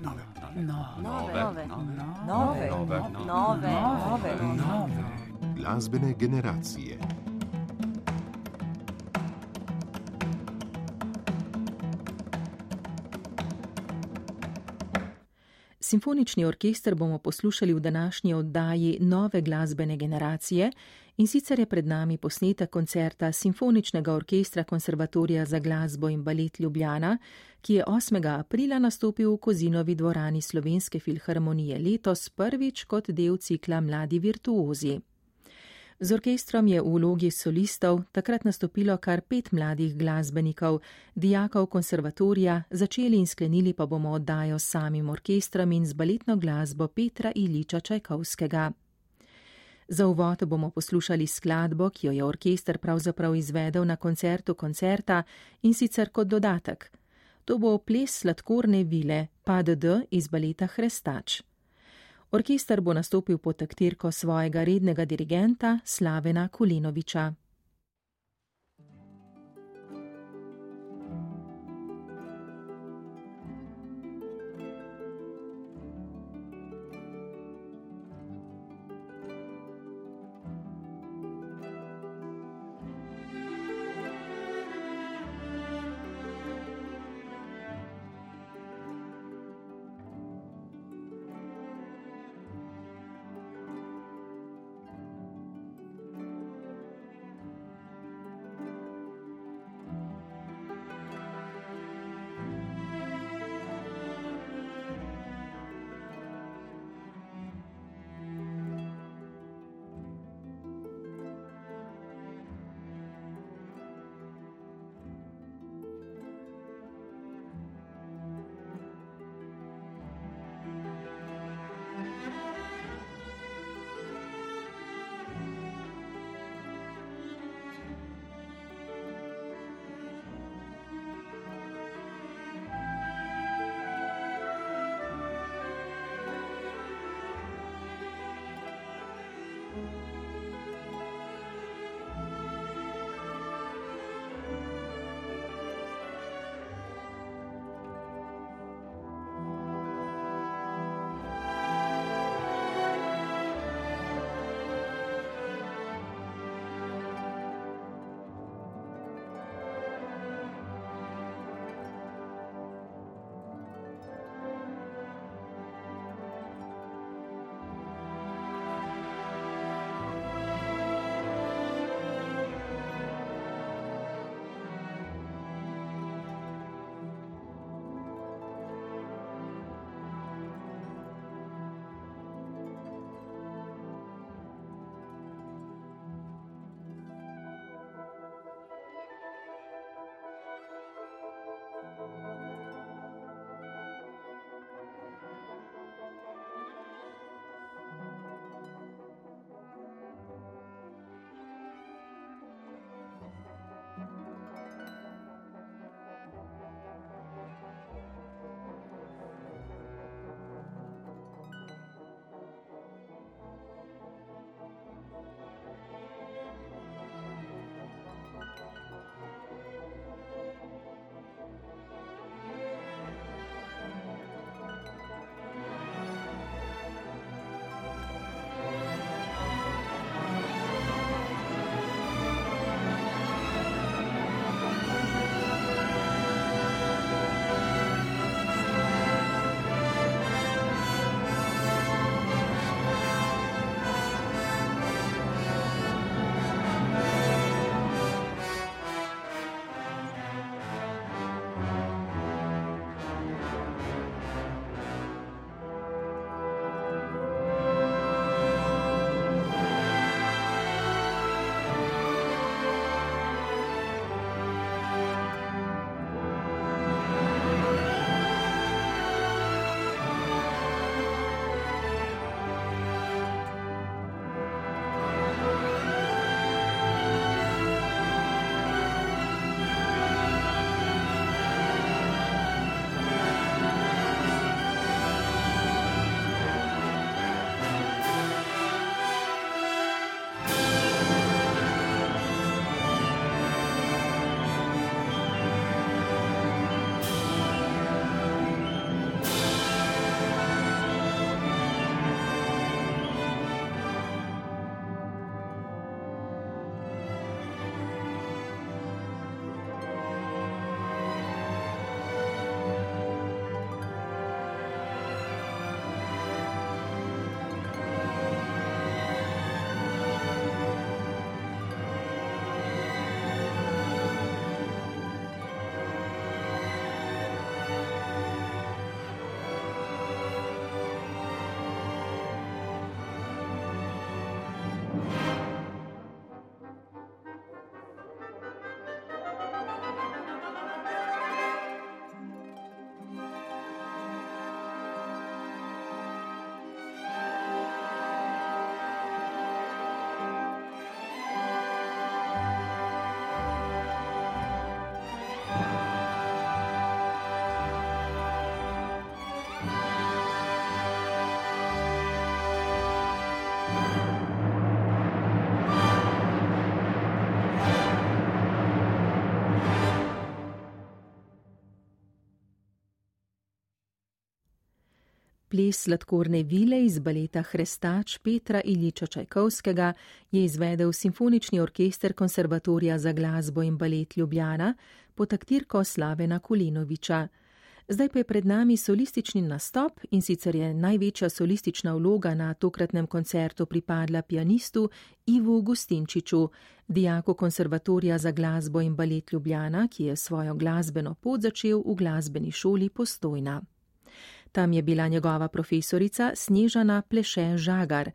nove, nove, nove, nove, nove, nove, nove. Glasbene generacije. Simfonični orkester bomo poslušali v današnji oddaji Nove glasbene generacije in sicer je pred nami posnetek koncerta Simfoničnega orkestra Konservatorija za glasbo in balet Ljubljana, ki je 8. aprila nastopil v Kozinovi dvorani Slovenske filharmonije letos prvič kot del cikla Mladi virtuozi. Z orkestrom je v vlogi solistov takrat nastopilo kar pet mladih glasbenikov, dijakov konservatorija, začeli in sklenili pa bomo oddajo s samim orkestrom in z baletno glasbo Petra Iliča Čajkovskega. Za uvod bomo poslušali skladbo, ki jo je orkester pravzaprav izvedel na koncertu koncerta in sicer kot dodatek. To bo ples sladkorne vile PDD iz baleta Hrestač. Orkester bo nastopil pod taktirko svojega rednega dirigenta Slavena Kulinoviča. Ples sladkorne vile iz baleta Hrestač Petra Iliča Čajkovskega je izvedel Simfonični orkester Konservatorija za glasbo in balet Ljubljana pod taktirko Slavena Kulinoviča. Zdaj pa je pred nami solistični nastop in sicer je največja solistična vloga na tokratnem koncertu pripadla pianistu Ivu Gustinčiču, dijaku Konservatorija za glasbo in balet Ljubljana, ki je svojo glasbeno pot začel v glasbeni šoli postojna. Tam je bila njegova profesorica Snežana Pleše Žagar,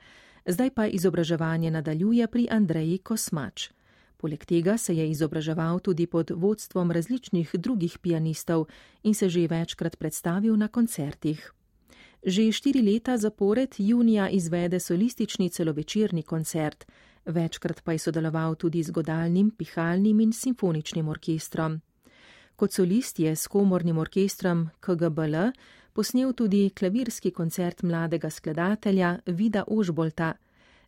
zdaj pa izobraževanje nadaljuje pri Andreji Kosmač. Poleg tega se je izobraževal tudi pod vodstvom različnih drugih pianistov in se že večkrat predstavil na koncertih. Že štiri leta zapored junija izvede solistični celovečerni koncert, večkrat pa je sodeloval tudi z godalnim, pihalnim in simfoničnim orkestrom. Kot solist je s komornim orkestrom KGBL posnel tudi klavirski koncert mladega skladatelja Vida Ožbolta,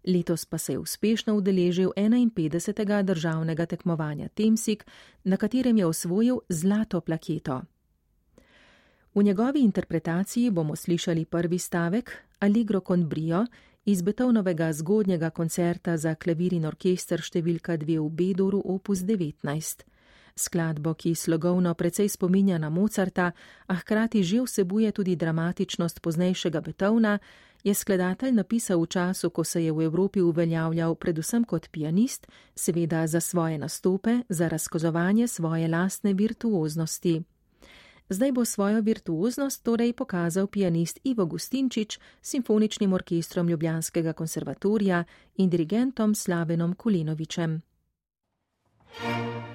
letos pa se je uspešno udeležil 51. državnega tekmovanja Temsik, na katerem je osvojil zlato plaketo. V njegovi interpretaciji bomo slišali prvi stavek Allegro con brio iz Betovnovega zgodnjega koncerta za klavir in orkester številka 2 v Bedoru opus 19 skladbo, ki slogovno precej spominja na Mozarta, a hkrati že vsebuje tudi dramatičnost poznejšega Betovna, je skladatelj napisal v času, ko se je v Evropi uveljavljal predvsem kot pianist, seveda za svoje nastope, za razkozovanje svoje lastne virtuoznosti. Zdaj bo svojo virtuoznost torej pokazal pianist Ivo Gustinčič s simfoničnim orkestrom Ljubljanskega konservatorija in dirigentom Slavenom Kulinovičem. thank you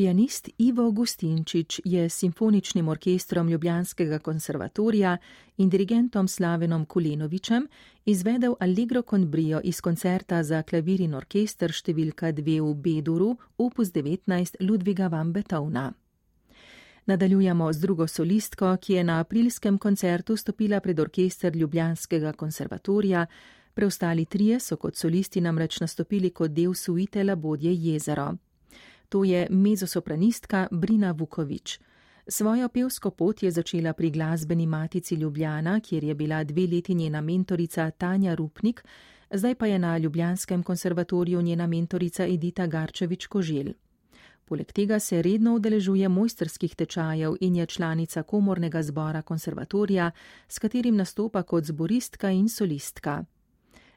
Pianist Ivo Gustinčič je s simfoničnim orkestrom Ljubljanskega konservatorija in dirigentom Slavenom Kulenovičem izvedel Allegro con brio iz koncerta za klavir in orkester številka 2 v Beduru, opus 19 Ludviga van Beethovna. Nadaljujemo z drugo solistko, ki je na aprilskem koncertu stopila pred orkester Ljubljanskega konservatorija, preostali trije so kot solisti namreč nastopili kot del suite Labodje jezero to je mezosopranistka Brina Vukovič. Svojo pevsko pot je začela pri glasbeni matici Ljubljana, kjer je bila dve leti njena mentorica Tanja Rupnik, zdaj pa je na Ljubljanskem konservatoriju njena mentorica Edita Garčevič Kožel. Poleg tega se redno udeležuje mojsterskih tečajev in je članica komornega zbora konservatorija, s katerim nastopa kot zboristka in solistka.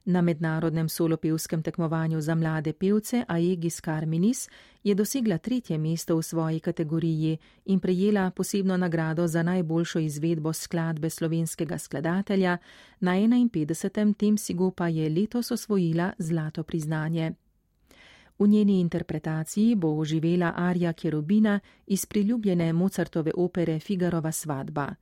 Na mednarodnem solopevskem tekmovanju za mlade pevce Aegis Carminis je dosegla tretje mesto v svoji kategoriji in prejela posebno nagrado za najboljšo izvedbo skladbe slovenskega skladatelja, na 51. Temsigu pa je letos osvojila zlato priznanje. V njeni interpretaciji bo oživela Arja Kerubina iz priljubljene Mozartove opere Figarova svadba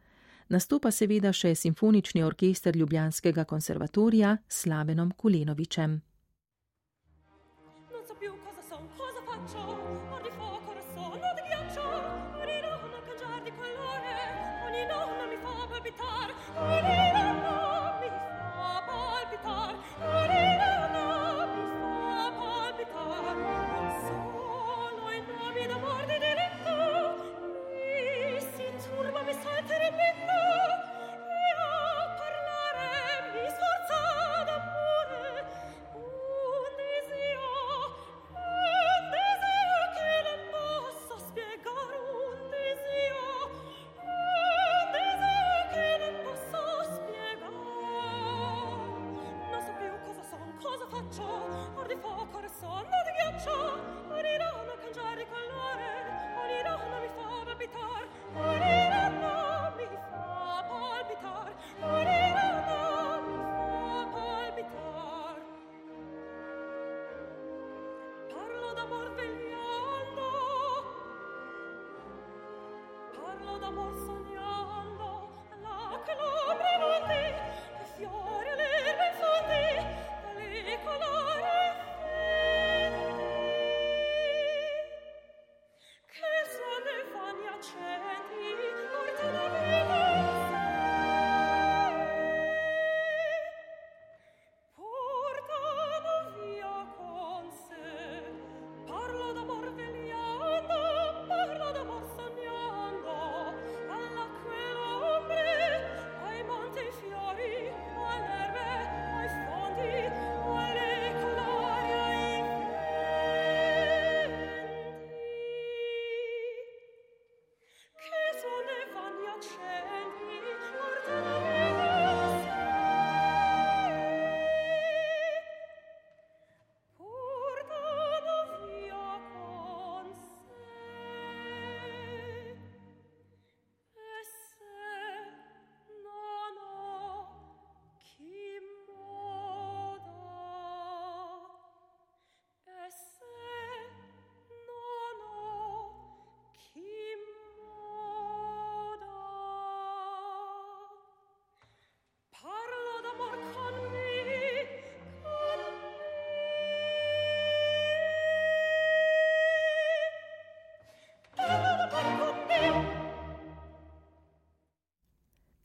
nastopa seveda še simfonični orkester Ljubljanskega konservatorija s Slavenom Kulenovičem.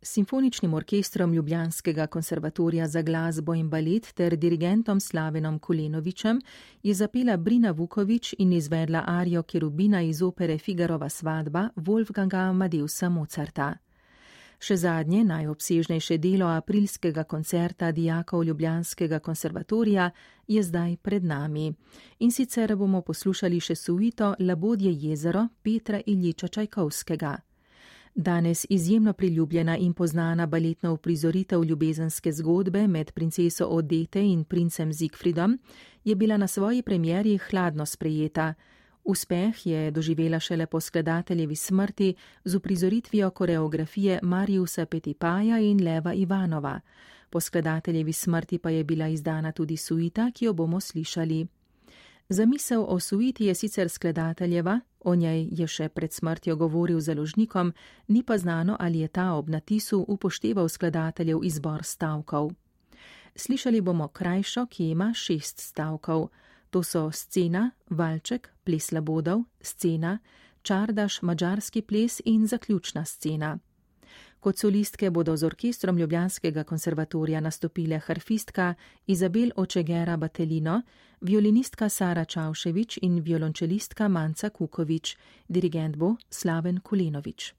Simfoničnim orkestrom Ljubljanskega konservatorija za glasbo in balet ter dirigentom Slavenom Kulenovičem je zapela Brina Vukovič in izvedla arijo Kerubina iz opere Figarova svadba Wolfganga Amadeusa Mozarta. Še zadnje, najobsežnejše delo aprilskega koncerta dijakov Ljubljanskega konservatorija je zdaj pred nami. In sicer bomo poslušali še suito Labodje jezero Petra Iljiča Čajkovskega. Danes izjemno priljubljena in poznana baletna uprizoritev ljubezenske zgodbe med princeso Odete in princem Zigfridom je bila na svoji premjeri hladno sprejeta. Uspeh je doživela šele po skladateljevi smrti z uprizoritvijo koreografije Mariusa Petipaja in Leva Ivanova. Po skladateljevi smrti pa je bila izdana tudi suita, ki jo bomo slišali. Zamisel o suiti je sicer skladateljeva, o njej je še pred smrtjo govoril založnikom, ni pa znano, ali je ta ob natisu upošteval skladateljev izbor stavkov. Slišali bomo krajšo, ki ima šest stavkov. To so scena, valček, ples labodov, scena, čardaš, mađarski ples in zaključna scena. Kot solistke bodo z orkestrom Ljubljanskega konservatorija nastopile harfistka Izabel Očegera Batelino, violinistka Sara Čauševič in violončelistka Manca Kukovič, dirigent bo Slaven Kulenovič.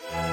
Yeah.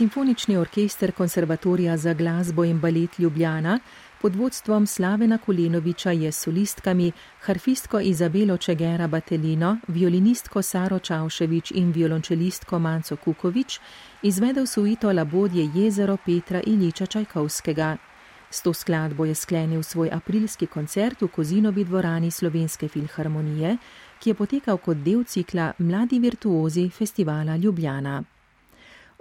Simfonični orkester Konservatorija za glasbo in balet Ljubljana pod vodstvom Slavena Kulenoviča je s solistkami, harfistko Izabelo Čegera Batelino, violinistko Saro Čavševič in violončelistko Manco Kukovič izvedel suito Labodje jezero Petra Iliča Čajkovskega. S to skladbo je sklenil svoj aprilski koncert v Kozinovi dvorani Slovenske filharmonije, ki je potekal kot del cikla Mladi virtuozi festivala Ljubljana.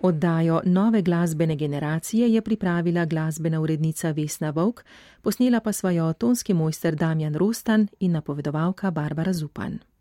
Oddajo nove glasbene generacije je pripravila glasbena urednica Vesna Vovk, posnela pa svojo tonski mojster Damjan Rostan in napovedovalka Barbara Zupan.